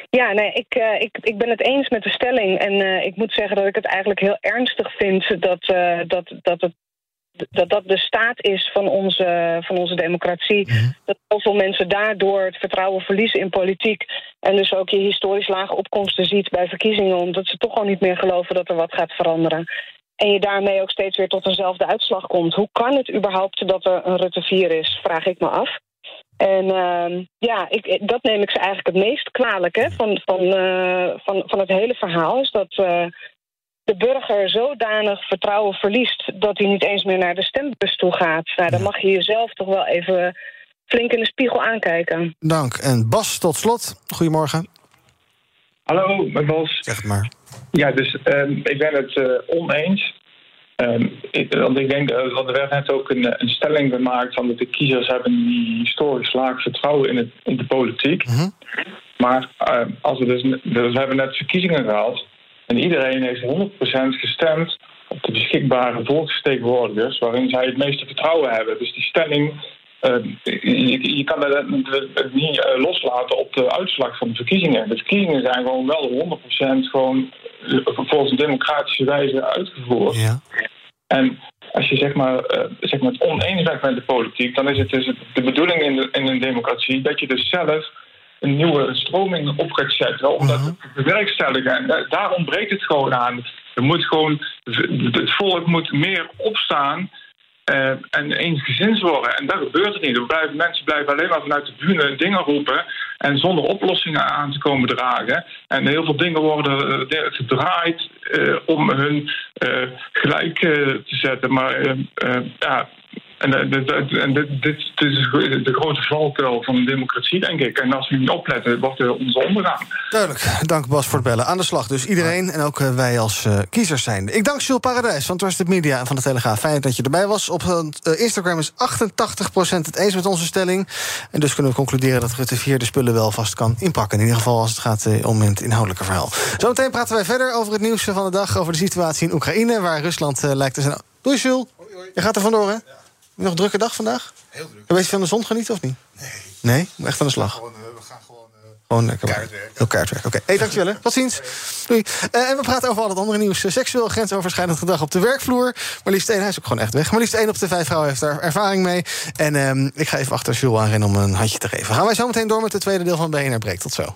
Ja, nee, ik, uh, ik, ik ben het eens met de stelling. En uh, ik moet zeggen dat ik het eigenlijk heel ernstig vind dat uh, dat, dat, het, dat dat de staat is van onze, van onze democratie. -hmm. Dat zoveel mensen daardoor het vertrouwen verliezen in politiek. En dus ook je historisch lage opkomsten ziet bij verkiezingen... omdat ze toch al niet meer geloven dat er wat gaat veranderen. En je daarmee ook steeds weer tot eenzelfde uitslag komt. Hoe kan het überhaupt dat er een Rutte 4 is, vraag ik me af. En uh, ja, ik, dat neem ik ze eigenlijk het meest kwalijk hè, van, van, uh, van, van het hele verhaal. Is dat uh, de burger zodanig vertrouwen verliest dat hij niet eens meer naar de stembus toe gaat. Nou, dan mag je jezelf toch wel even flink in de spiegel aankijken. Dank. En Bas, tot slot. Goedemorgen. Hallo, met Bas. Zeg het maar. Ja, dus um, ik ben het uh, oneens. Um, ik, want ik denk, uh, want er werd net ook een, een, stelling gemaakt van dat de kiezers hebben die historisch laag vertrouwen in, het, in de politiek. Mhm. Maar uh, als we dus, dus we hebben net verkiezingen gehad en iedereen heeft 100% gestemd op de beschikbare volksvertegenwoordigers waarin zij het meeste vertrouwen hebben. Dus die stelling, uh, je, je, kan dat niet uh, loslaten op de uitslag van de verkiezingen. De verkiezingen zijn gewoon wel 100% gewoon volgens een democratische wijze uitgevoerd. Ja. En als je zeg maar, uh, zeg maar het oneens bent met de politiek, dan is het dus de bedoeling in, de, in een democratie dat je dus zelf een nieuwe stroming op gaat zetten om dat te bewerkstelligen. En da daar ontbreekt het gewoon aan. Er moet gewoon, het volk moet meer opstaan uh, en eensgezins worden. En dat gebeurt het niet. Blijven, mensen blijven alleen maar vanuit de bühne dingen roepen en zonder oplossingen aan te komen dragen. En heel veel dingen worden uh, gedraaid uh, om hun gelijk te zetten. Maar ja. En, en dit, dit, is de grote valkuil van de democratie, denk ik. En als we niet opletten, wordt er ons ondergaan. Duidelijk. Dank Bas voor het bellen. Aan de slag dus iedereen en ook wij als uh, kiezers zijn. Ik dank Jules Paradijs van Trusted Media en van de Telegraaf. Fijn dat je erbij was. Op uh, Instagram is 88% het eens met onze stelling. En dus kunnen we concluderen dat Rutte 4 de spullen wel vast kan inpakken. In ieder geval als het gaat uh, om het inhoudelijke verhaal. Zometeen praten wij verder over het nieuws van de dag. Over de situatie in Oekraïne, waar Rusland lijkt te zijn... Doei Jules. Je gaat er vandoor, hè? Nog een drukke dag vandaag? Heel druk. Een beetje van de zon genieten of niet? Nee. Nee? Echt aan de slag? Gewoon, we gaan gewoon... Uh, gewoon lekker kaartwerk. Heel kaartwerk. Oké, okay. hey, dankjewel. Tot ziens. Doei. Uh, en we praten over al het andere nieuws. seksueel grensoverschrijdend gedrag op de werkvloer. Maar liefst één, hij is ook gewoon echt weg. Maar liefst één op de vijf vrouwen heeft daar ervaring mee. En um, ik ga even achter Jules aanrennen om een handje te geven. Gaan wij zo meteen door met het tweede deel van BNR Breek. Tot zo.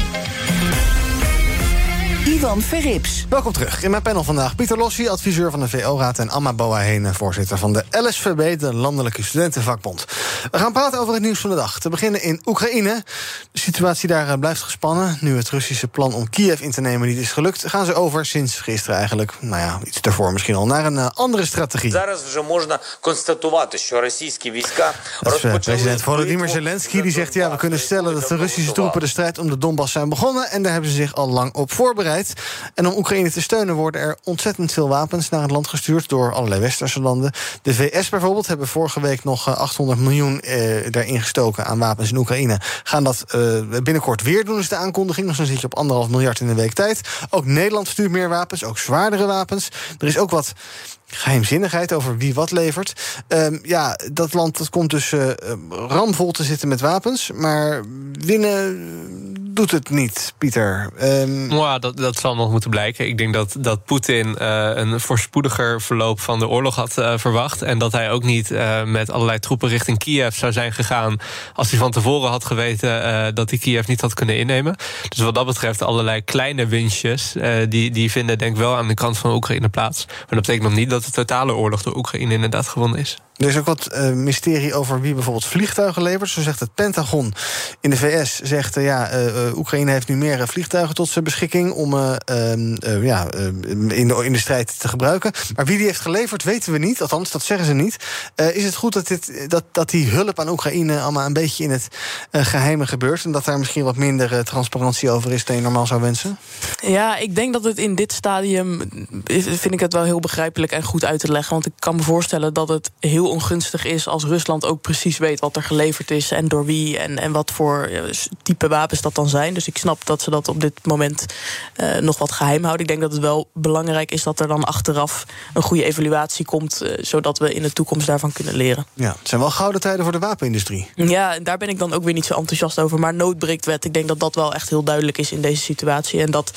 Bye. Ivan Verrips. Welkom terug. In mijn panel vandaag Pieter Lossi, adviseur van de VO-raad... en Amma Boahene, voorzitter van de LSVB, de Landelijke Studentenvakbond. We gaan praten over het nieuws van de dag. Te beginnen in Oekraïne. De situatie daar eh, blijft gespannen. Nu het Russische plan om Kiev in te nemen niet is gelukt... gaan ze over, sinds gisteren eigenlijk, nou ja, iets daarvoor misschien al... naar een eh, andere strategie. Dus, uh, president Volodymyr Zelensky die zegt... ja, we kunnen stellen dat de Russische troepen de strijd om de Donbass zijn begonnen... en daar hebben ze zich al lang op voorbereid. En om Oekraïne te steunen worden er ontzettend veel wapens naar het land gestuurd door allerlei westerse landen. De VS bijvoorbeeld hebben vorige week nog 800 miljoen eh, daarin gestoken aan wapens in Oekraïne. Gaan dat eh, binnenkort weer doen, is de aankondiging. Dus dan zit je op anderhalf miljard in een week tijd. Ook Nederland stuurt meer wapens, ook zwaardere wapens. Er is ook wat geheimzinnigheid over wie wat levert. Ehm, ja, dat land dat komt dus uh, ramvol te zitten met wapens. Maar winnen doet het niet, Pieter. Um... Ja, dat, dat zal nog moeten blijken. Ik denk dat, dat Poetin uh, een voorspoediger verloop van de oorlog had uh, verwacht. En dat hij ook niet met allerlei troepen richting Kiev zou zijn gegaan. als hij van tevoren had geweten dat hij Kiev niet had kunnen innemen. Dus wat dat betreft, allerlei kleine winstjes. die, die vinden denk ik wel aan de kant van Oekraïne plaats. Maar dat betekent nog niet dat de totale oorlog door Oekraïne inderdaad gewonnen is. Er is ook wat uh, mysterie over wie bijvoorbeeld vliegtuigen levert. Zo zegt het Pentagon in de VS. Zegt uh, ja, uh, Oekraïne heeft nu meer vliegtuigen tot zijn beschikking om ehm, ja, in, de, in de strijd te gebruiken. Maar wie die heeft geleverd, weten we niet. Althans, dat zeggen ze niet. is het goed dat, dit, dat, dat die hulp aan Oekraïne allemaal een beetje in het geheime gebeurt? En dat daar misschien wat minder transparantie over is dan je normaal zou wensen? Ja, ik denk dat het in dit stadium vind ik het wel heel begrijpelijk en goed uit te leggen. Want ik kan me voorstellen dat het heel ongunstig is als Rusland ook precies weet wat er geleverd is en door wie en, en wat voor eh, type wapens dat dan zijn. Dus ik snap dat ze dat op dit moment uh, nog wat geheim houden. Ik denk dat het wel belangrijk is dat er dan achteraf een goede evaluatie komt, uh, zodat we in de toekomst daarvan kunnen leren. Ja, het zijn wel gouden tijden voor de wapenindustrie. Ja, daar ben ik dan ook weer niet zo enthousiast over. Maar noodbreekt wet. Ik denk dat dat wel echt heel duidelijk is in deze situatie. En dat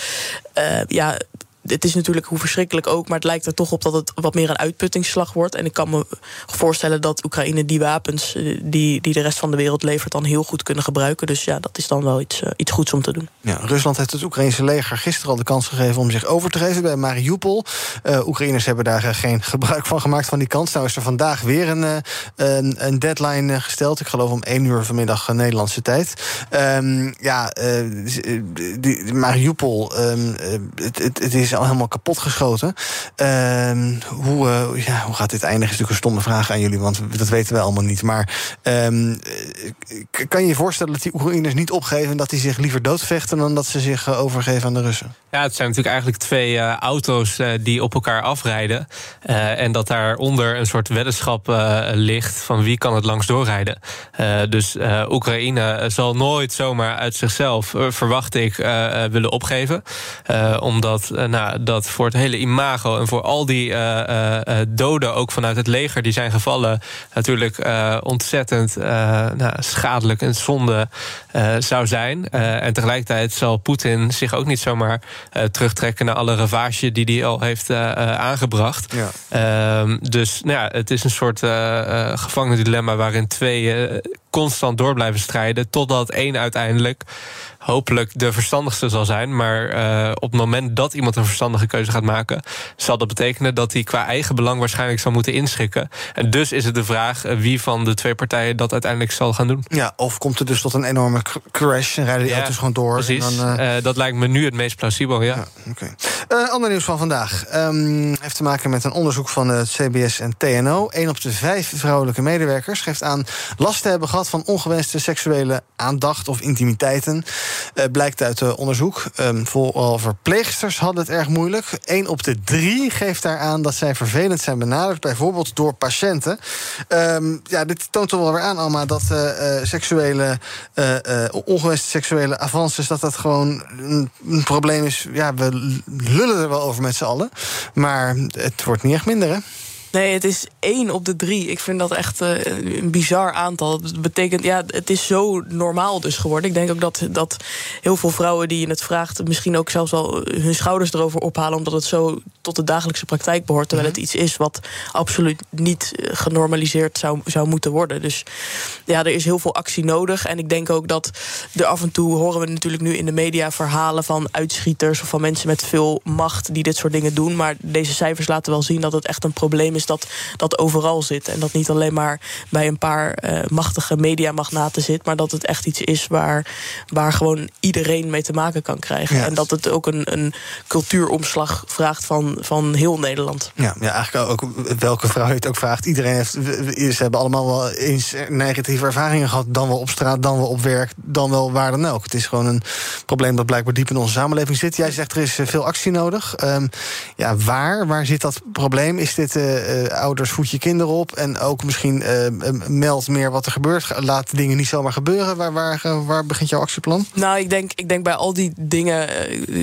uh, ja, het is natuurlijk hoe verschrikkelijk ook, maar het lijkt er toch op dat het wat meer een uitputtingsslag wordt. En ik kan me voorstellen dat Oekraïne die wapens eh, die, die de rest van de wereld levert, dan heel goed kunnen gebruiken. Dus ja, dat is dan wel iets, uh, iets goeds om te doen. Ja, Rusland heeft het Oekraïnse leger gisteren al de kans gegeven om zich over te geven bij Mariupol. Uh, Oekraïners hebben daar geen gebruik van gemaakt van die kans. Nou is er vandaag weer een, een, deadline gesteld. Ik geloof om één uur vanmiddag Nederlandse tijd. Um, ja, die, Mariupol, um, het, het, het is al helemaal kapot geschoten. Uh, hoe, uh, ja, hoe gaat dit eindigen? Is natuurlijk een stomme vraag aan jullie, want dat weten we allemaal niet. Maar um, kan je je voorstellen dat die Oekraïners niet opgeven en dat die zich liever doodvechten dan dat ze zich uh, overgeven aan de Russen? Ja, het zijn natuurlijk eigenlijk twee uh, auto's die op elkaar afrijden. en dat daaronder een soort weddenschap ligt van wie kan het langs doorrijden. dus Oekraïne zal nooit zomaar uit zichzelf, verwacht ik, willen opgeven. omdat nou, dat voor het hele imago en voor al die uh, uh, doden, ook vanuit het leger, die zijn gevallen, natuurlijk ontzettend nou, schadelijk en zonde zou zijn. en tegelijkertijd zal Poetin zich ook niet zomaar terugtrekken naar alle ravage die hij al heeft aangebracht. Ja. Ehm, dus nou ja, het is een soort gevangen dilemma waarin twee constant door blijven strijden, totdat één uiteindelijk hopelijk de verstandigste zal zijn. Maar uh, op het moment dat iemand een verstandige keuze gaat maken, zal dat betekenen dat hij qua eigen belang waarschijnlijk zal moeten inschikken. En dus is het de vraag uh, wie van de twee partijen dat uiteindelijk zal gaan doen. Ja, of komt er dus tot een enorme crash en rijden die ja, auto's gewoon door? Precies. En dan, uh... dat lijkt me nu het meest plausibel, ja. ja okay. ander nieuws van vandaag um, heeft te maken met een onderzoek van het CBS en TNO. Een op de vijf vrouwelijke medewerkers geeft aan last te hebben gehad van ongewenste seksuele aandacht of intimiteiten. Uh, blijkt uit uh, onderzoek. Um, vooral verpleegsters hadden het erg moeilijk. Eén op de drie geeft daar aan dat zij vervelend zijn benaderd, bijvoorbeeld door patiënten. Um, ja, dit toont toch wel weer aan, Alma, dat uh, seksuele, ongewenste seksuele avances, dat dat gewoon een, een, probleem is. Ja, we lullen er wel over met z'n allen. Maar het wordt niet echt minder, hè? Nee, het is één op de drie. Ik vind dat echt uh, een bizar aantal. Dat betekent, ja, het is zo normaal dus geworden. Ik denk ook dat, dat heel veel vrouwen die je het vraagt... misschien ook zelfs wel hun schouders erover ophalen... omdat het zo tot de dagelijkse praktijk behoort. Terwijl het iets is wat absoluut niet eh, genormaliseerd zou, zou moeten worden. Dus ja, er is heel veel actie nodig. En ik denk ook dat er af en toe horen we natuurlijk nu in de media verhalen van uitschieters of van mensen met veel macht die dit soort dingen doen. Maar deze cijfers laten wel zien dat het echt een probleem is dat dat overal zit. En dat niet alleen maar bij een paar uh, machtige mediamagnaten zit, maar dat het echt iets is waar, waar gewoon iedereen mee te maken kan krijgen. Ja. En dat het ook een, een cultuuromslag vraagt van, van heel Nederland. Ja, ja, eigenlijk ook welke vrouw je het ook vraagt. Iedereen heeft, ze hebben allemaal wel eens negatieve ervaringen gehad. Dan wel op straat, dan wel op werk, dan wel waar dan ook. Het is gewoon een probleem dat blijkbaar diep in onze samenleving zit. Jij zegt er is veel actie nodig. Um, ja, waar? Waar zit dat probleem? Is dit uh, eh, ouders voed je kinderen op. En ook misschien eh, meld meer wat er gebeurt. Laat dingen niet zomaar gebeuren. Waar, waar, eh, waar begint jouw actieplan? Nou, ik denk, ik denk bij al die dingen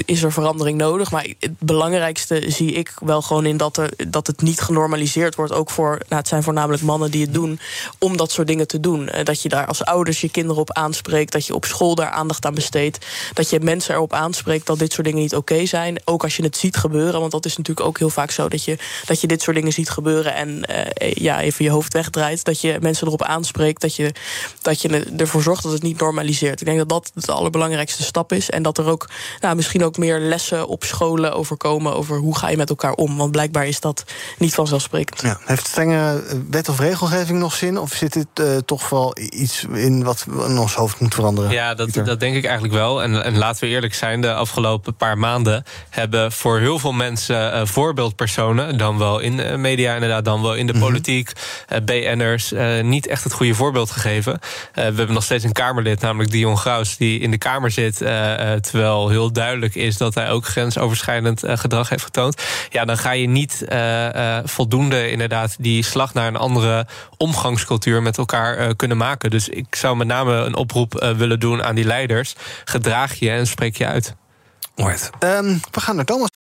is er verandering nodig. Maar het belangrijkste zie ik wel gewoon in dat, er, dat het niet genormaliseerd wordt. Ook voor, nou, het zijn voornamelijk mannen die het doen, om dat soort dingen te doen. Dat je daar als ouders je kinderen op aanspreekt. Dat je op school daar aandacht aan besteedt. Dat je mensen erop aanspreekt dat dit soort dingen niet oké zijn. Ook als je het ziet gebeuren. Want dat is natuurlijk ook heel vaak zo dat je, dat je dit soort dingen ziet gebeuren. En eh, ja, even je hoofd wegdraait. Dat je mensen erop aanspreekt. Dat je, dat je ervoor zorgt dat het niet normaliseert. Ik denk dat dat de allerbelangrijkste stap is. En dat er ook nou, misschien ook meer lessen op scholen over komen. Over hoe ga je met elkaar om. Want blijkbaar is dat niet vanzelfsprekend. Ja. Heeft strenge eh, wet of regelgeving nog zin? Of zit dit eh, toch wel iets in wat in ons hoofd moet veranderen? Ja, dat, dat denk ik eigenlijk wel. En, en laten we eerlijk zijn, de afgelopen paar maanden hebben voor heel veel mensen eh, voorbeeldpersonen, dan wel in de media inderdaad, dan wel in de politiek, eh, BN'ers, eh, niet echt het goede voorbeeld gegeven. Eh, we hebben nog steeds een Kamerlid, namelijk Dion Graus, die in de Kamer zit, terwijl heel duidelijk is dat hij ook grensoverschrijdend gedrag heeft getoond. Ja, dan ga je niet voldoende inderdaad die slag naar een andere omgangscultuur met elkaar kunnen maken. Dus ik zou met name een oproep willen doen aan die leiders. Gedraag je en spreek je uit. Ehm, we gaan naar Thomas.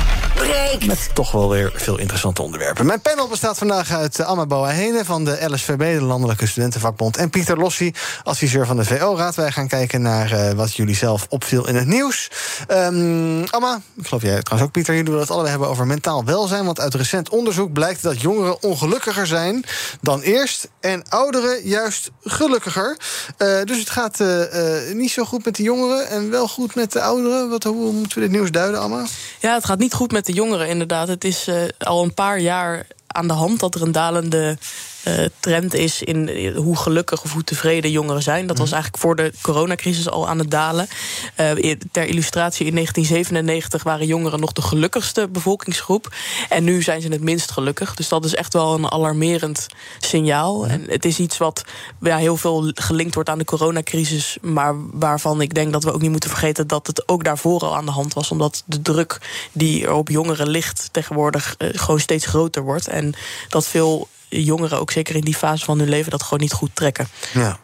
breekt. Met toch wel weer veel interessante onderwerpen. Mijn panel bestaat vandaag uit eh, Amma Boahene van de LSVB, de Landelijke Studentenvakbond. En Pieter Lossi, adviseur van de VO-raad. Wij gaan kijken naar eh, wat jullie zelf opviel in het nieuws. Ehm Amma, ik geloof jij trouwens ook, Pieter. Jullie willen het allebei hebben over mentaal welzijn. Want uit recent onderzoek blijkt dat jongeren ongelukkiger zijn dan eerst. En ouderen juist gelukkiger. Eh, dus het gaat eh, eh, niet zo goed met de jongeren en wel goed met de ouderen. Wat, hoe moeten we dit nieuws duiden, Amma? Ja, het gaat niet goed met de jongeren, inderdaad. Het is eh, al een paar jaar aan de hand dat er een dalende eh, trend is in eh, hoe gelukkig of hoe tevreden jongeren zijn. Dat was eigenlijk voor de coronacrisis al aan het dalen. Eh, ter illustratie, in 1997 waren jongeren nog de gelukkigste bevolkingsgroep. En nu zijn ze het minst gelukkig. Dus dat is echt wel een alarmerend signaal. En het is iets wat ja, heel veel gelinkt wordt aan de coronacrisis. Maar waarvan ik denk dat we ook niet moeten vergeten dat het ook daarvoor al aan de hand was. Omdat de druk die er op jongeren ligt tegenwoordig gewoon steeds groter wordt. En dat veel jongeren, ook zeker in die fase van hun leven, dat gewoon niet goed trekken. Ja.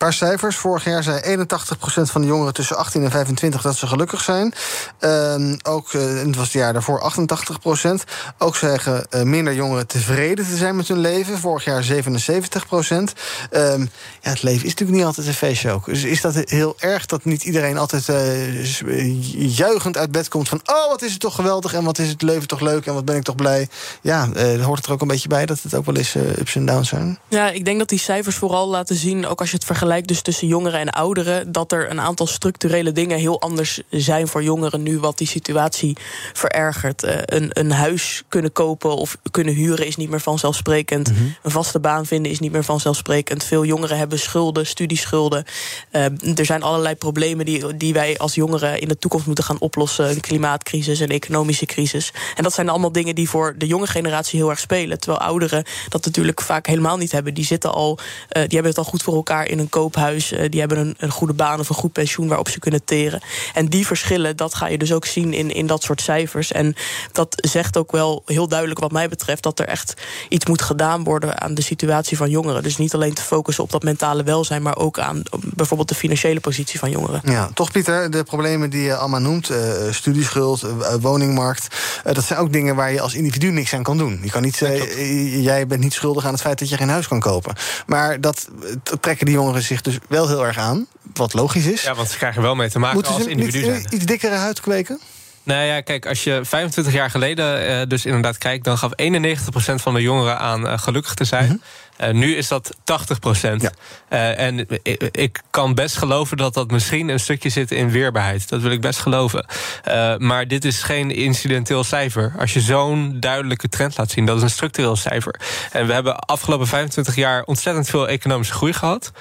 Paar cijfers. Vorig jaar zei 81% van de jongeren tussen 18 en 25 dat ze gelukkig zijn. Ehm, ook, en het was het jaar daarvoor 88%. Ook zeggen eh, minder jongeren tevreden te zijn met hun leven. Vorig jaar 77%. Ehm, ja, het leven is natuurlijk niet altijd een feestje ook. Dus is dat heel erg dat niet iedereen altijd eh, juichend uit bed komt van... oh, wat is het toch geweldig en wat is het leven toch leuk en wat ben ik toch blij. Ja, hoort het er ook een beetje bij dat het ook wel eens ups en downs zijn? Ja, ik denk dat die cijfers vooral laten zien, ook als je het vergelijkt dus tussen jongeren en ouderen, dat er een aantal structurele dingen heel anders zijn voor jongeren nu, wat die situatie verergert. Eh, een, een huis kunnen kopen of kunnen huren is niet meer vanzelfsprekend. Een vaste baan vinden is niet meer vanzelfsprekend. Veel jongeren hebben schulden, studieschulden. Eh, er zijn allerlei problemen die, die wij als jongeren in de toekomst moeten gaan oplossen. Een klimaatcrisis, een economische crisis. En dat zijn allemaal dingen die voor de jonge generatie heel erg spelen. Terwijl ouderen dat natuurlijk vaak helemaal niet hebben. Die zitten al, eh, die hebben het al goed voor elkaar in een koophuis. Eh, die hebben een, een goede baan of een goed pensioen waarop ze kunnen teren. En die verschillen, dat ga je dus ook zien in, in dat soort cijfers. En dat zegt ook wel heel duidelijk, wat mij betreft, dat er echt iets moet gedaan worden aan de situatie van jongeren. Dus niet alleen te focussen op dat mentale welzijn, maar ook aan bijvoorbeeld de financiële positie van jongeren. Ja, toch Pieter, de problemen die je allemaal noemt, eh, studieschuld, eh, woningmarkt, dat zijn ook dingen waar je als individu niks aan kan doen. Je kan niet zeggen, jij bent niet schuldig aan het feit dat je geen huis kan kopen. Maar dat, trekken die jongeren zich dus wel heel erg aan, wat logisch is. Ja, want ze krijgen wel mee te maken Moeten als ze individu zijn. iets dikkere huid kweken? Nou ja, kijk, als je 25 jaar geleden eh, dus inderdaad kijkt... dan gaf 91% van de jongeren aan eh, gelukkig te zijn. Eh, nu is dat 80%. Eh, en ik, ik kan best geloven dat dat misschien een stukje zit in weerbaarheid. Dat wil ik best geloven. Maar dit is geen incidenteel cijfer. Als je zo'n duidelijke trend laat zien, dat is een structureel cijfer. En we hebben afgelopen 25 jaar ontzettend veel economische groei gehad.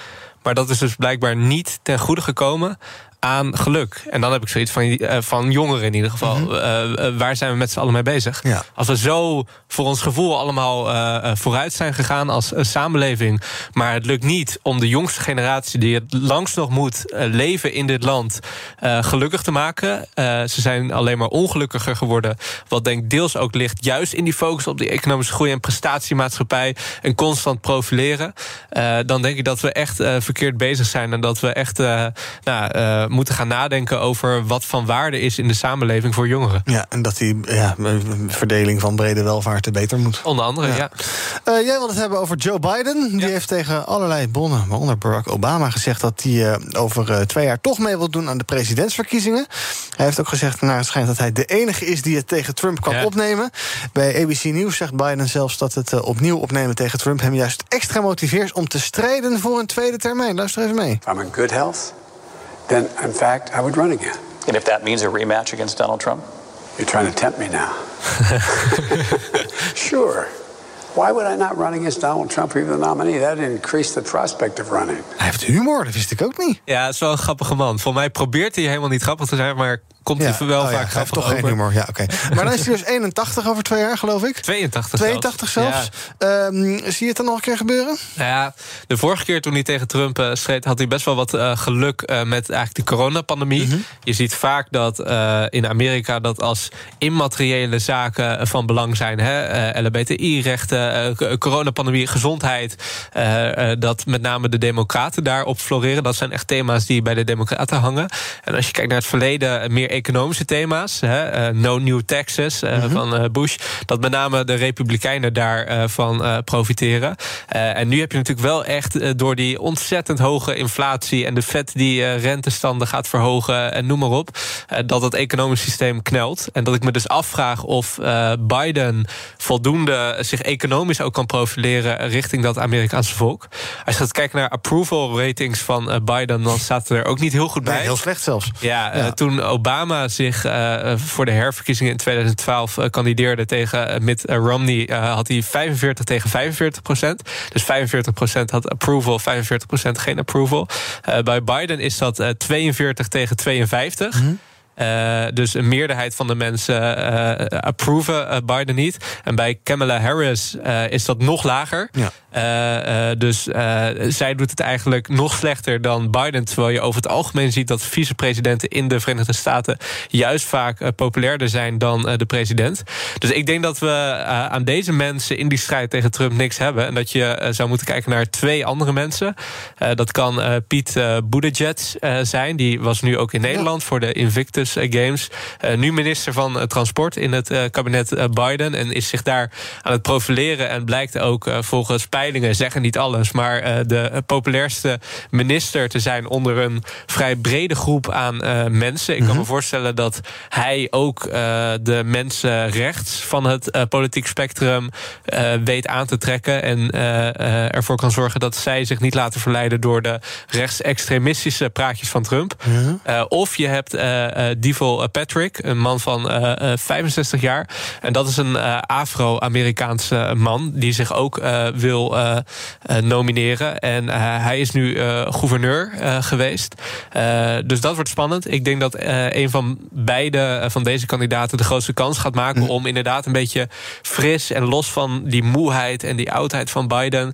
Maar dat is dus blijkbaar niet ten goede gekomen aan geluk. En dan heb ik zoiets van, uh, van jongeren in ieder geval. Mm -hmm. waar zijn we met z'n allen mee bezig? Ja. Als we zo voor ons gevoel allemaal vooruit zijn gegaan als samenleving... maar het lukt niet om de jongste generatie... die het langst nog moet leven in dit land... gelukkig te maken. ze zijn alleen maar ongelukkiger geworden. Wat denk ik deels ook ligt juist in die focus... op die economische groei en prestatiemaatschappij... en constant profileren. dan denk ik dat we echt verkeerd bezig zijn... en dat we echt... nou, moeten gaan nadenken over wat van waarde is in de samenleving voor jongeren. Ja, en dat die ja, verdeling van brede welvaart beter moet. Onder andere, ja. ja. Uh, jij wil het hebben over Joe Biden. Die ja. heeft tegen allerlei bonnen, waaronder Barack Obama, gezegd dat hij uh, over uh, twee jaar toch mee wil doen aan de presidentsverkiezingen. Hij heeft ook gezegd, naar het schijnt dat hij de enige is die het tegen Trump kan ja. opnemen. Bij ABC News zegt Biden zelfs dat het opnieuw opnemen tegen Trump hem juist extra motiveert om te strijden voor een tweede termijn. Luister even mee. I'm in good health. Then in fact, I would run again. And if that means a rematch against Donald Trump? You're trying to tempt me now. sure. Why would I not run against Donald Trump or even the nominee? That increased the prospect of running. Hij heeft humor, dat wist ik ook niet. Ja, het is wel een grappige man. Voor mij probeert hij helemaal niet grappig te zijn, maar komt hij wel oh, vaak grappig toch over. geen humor, ja, oké. Okay. Maar dan is hij dus 81 over twee jaar, geloof ik. 82 82 zelfs. Um, zie je het dan nog een keer gebeuren? Nou ja, de vorige keer toen hij tegen Trump uh, streed... had hij best wel wat uh, geluk uh, met eigenlijk de coronapandemie. Mm -hmm. Je ziet vaak dat in Amerika dat als immateriële zaken van belang zijn... LBTI-rechten, coronapandemie, gezondheid... dat met name de democraten daarop floreren. Dat zijn echt thema's die bij de democraten hangen. En als je kijkt naar het verleden... meer economische thema's, hè, uh, no new taxes mm -hmm. van uh, Bush, dat met name de Republikeinen daarvan profiteren. en nu heb je natuurlijk wel echt door die ontzettend hoge inflatie en de Fed die rentestanden gaat verhogen en noem maar op, dat het economisch systeem knelt. En dat ik me dus afvraag of Biden voldoende zich economisch ook kan profileren richting dat Amerikaanse volk. Als je gaat kijken naar approval ratings van Biden, dan staat er ook niet heel goed bij. Nee, heel slecht zelfs. Ja, ja. toen Obama zich uh, voor de herverkiezingen in 2012 uh, kandideerde tegen Mitt Romney, uh, had hij 45 tegen 45 procent. Dus 45 procent had approval, 45 procent geen approval. bij Biden is dat 42 tegen 52. Mm -hmm. Uh, dus een meerderheid van de mensen uh, approven uh, Biden niet. En bij Kamala Harris is dat nog lager. Ja. Dus zij doet het eigenlijk nog slechter dan Biden. Terwijl je over het algemeen ziet dat vicepresidenten in de Verenigde Staten juist vaak populairder zijn dan de president. Dus ik denk dat we aan deze mensen in die strijd tegen Trump niks hebben. En dat je zou moeten kijken naar twee andere mensen. dat kan Piet Buttigieg zijn. Die was nu ook in Nederland voor de Invictus. Games. Nu minister van Transport in het kabinet Biden. En is zich daar aan het profileren. En blijkt ook volgens peilingen, zeggen niet alles... maar de populairste minister te zijn onder een vrij brede groep aan mensen. Ik kan me voorstellen dat hij ook de mensen rechts van het politiek spectrum weet aan te trekken. En ervoor kan zorgen dat zij zich niet laten verleiden door de rechtsextremistische praatjes van Trump. of je hebt Deval Patrick, een man van uh, 65 jaar. En dat is een Afro-Amerikaanse man die zich ook uh, wil nomineren. En hij is nu gouverneur geweest. dus dat wordt spannend. Ik denk dat een van beide van deze kandidaten de grootste kans gaat maken om inderdaad een beetje fris en los van die moeheid en die oudheid van Biden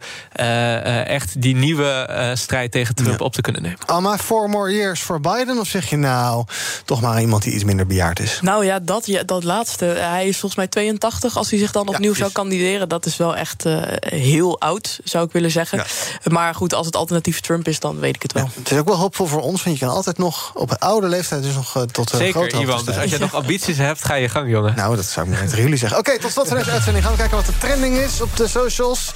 echt die nieuwe strijd tegen Trump ja. op te kunnen nemen. Alma, four more years voor Biden? Of zeg je nou toch maar iemand die iets minder bejaard is. Nou ja, dat, ja, dat laatste. Hij is volgens mij 82. Als hij zich dan opnieuw ja, zou kandideren, dat is wel echt uh, heel oud, zou ik willen zeggen. Ja. Maar goed, als het alternatief Trump is, dan weet ik het wel. het is ook wel hoopvol voor ons, want je kan altijd nog op een oude leeftijd dus nog uh, tot uh, Zeker, Iwan. Dus als je nog ambities hebt, ga je gang, jongen. Nou, dat zou ik tegen jullie zeggen. Oké, okay, tot slot van deze uitzending. Gaan we kijken wat de trending is op de socials.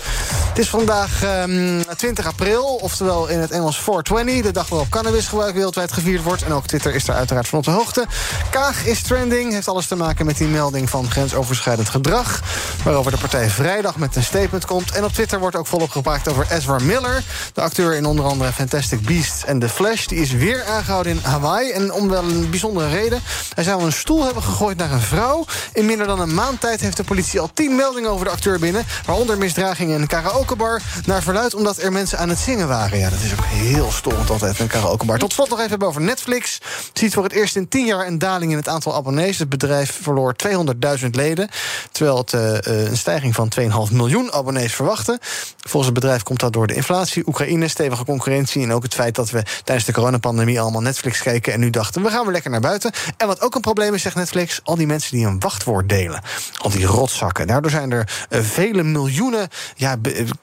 Het is vandaag um, 20 april, oftewel in het Engels 420. De dag waarop cannabisgebruik wereldwijd gevierd wordt. En ook Twitter is er uiteraard van op de hoogte. Kaag is trending, heeft alles te maken met die melding van grensoverschrijdend gedrag. Waarover de partij vrijdag met een statement komt. En op Twitter Wordt ook volop gepraat over Ezra Miller. De acteur in onder andere Fantastic Beasts en The Flash. Die is weer aangehouden in Hawaii. En om wel een bijzondere reden. Hij zou een stoel hebben gegooid naar een vrouw. In minder dan een maand tijd heeft de politie al tien meldingen over de acteur binnen. Waaronder misdragingen in een karaokebar. Naar verluid omdat er mensen aan het zingen waren. Ja, dat is ook heel storend altijd, een karaokebar. Tot slot nog even over Netflix. Ziet voor het eerst in tien jaar een daling in het aantal abonnees. Het bedrijf verloor 200.000 leden. Terwijl het uh, een stijging van 2,5 miljoen abonnees verwachten. Volgens het bedrijf komt dat door de inflatie, Oekraïne, stevige concurrentie... en ook het feit dat we tijdens de coronapandemie allemaal Netflix keken... en nu dachten, we gaan weer lekker naar buiten. En wat ook een probleem is, zegt Netflix... al die mensen die een wachtwoord delen. Al die rotzakken. Daardoor zijn er uh, vele miljoenen ja,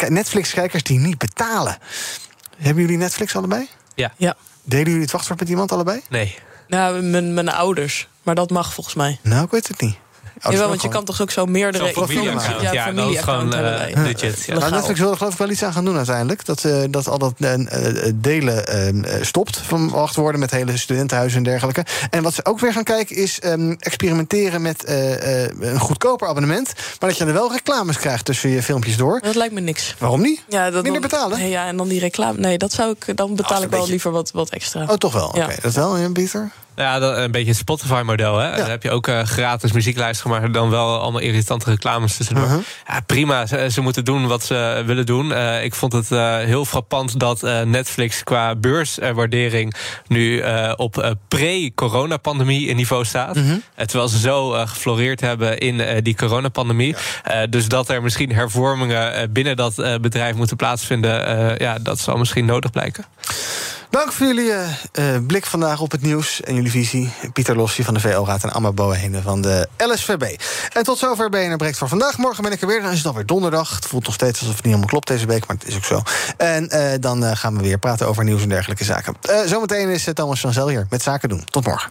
Netflix-kijkers die niet betalen. Hebben jullie Netflix allebei? Ja. ja. Delen jullie het wachtwoord met iemand allebei? Nee. Nou, mijn, mijn ouders. Maar dat mag volgens mij. Nou, ik weet het niet. Jawel, want je kan toch ook zo meerdere zo familie-account. Ja, ja familie-account uh, hebben. legit. Ja. Nou, Netflix wil er geloof ik wel iets aan gaan doen uiteindelijk. Dat, uh, dat al dat uh, delen uh, stopt van wachtwoorden met hele studentenhuizen en dergelijke. En wat ze ook weer gaan kijken is um, experimenteren met een goedkoper abonnement. Maar dat je er wel reclames krijgt tussen je filmpjes door. Dat lijkt me niks. Waarom niet? Ja, dat Minder dan, betalen? Nee, ja, en dan die reclame. Nee, dat zou ik, dan betaal ik wel beetje... liever wat, wat extra. Oh, toch wel? Oké, okay. dat wel, ja, Pieter? Ja, een beetje het Spotify-model. Hè? Ja. Dan heb je ook uh, gratis muziek luisteren, maar dan wel allemaal irritante reclames tussendoor. Uh -huh. ja, prima, ze, ze, moeten doen wat ze willen doen. Uh, ik vond het uh, heel frappant dat Netflix qua beurswaardering nu op pre-coronapandemie niveau staat. Uh -huh. terwijl ze zo gefloreerd hebben in die coronapandemie. Ja. dus dat er misschien hervormingen binnen dat bedrijf moeten plaatsvinden, ja, dat zal misschien nodig blijken. Dank voor jullie uh, blik vandaag op het nieuws en jullie visie. Pieter Lossie van de VO-raad en Amma Boehene van de LSVB. En tot zover BNR Breekt voor vandaag. Morgen ben ik er weer, dan is het alweer donderdag. Het voelt nog steeds alsof het niet helemaal klopt deze week, maar het is ook zo. En uh, dan gaan we weer praten over nieuws en dergelijke zaken. zometeen is Thomas van Zel hier met Zaken doen. Tot morgen.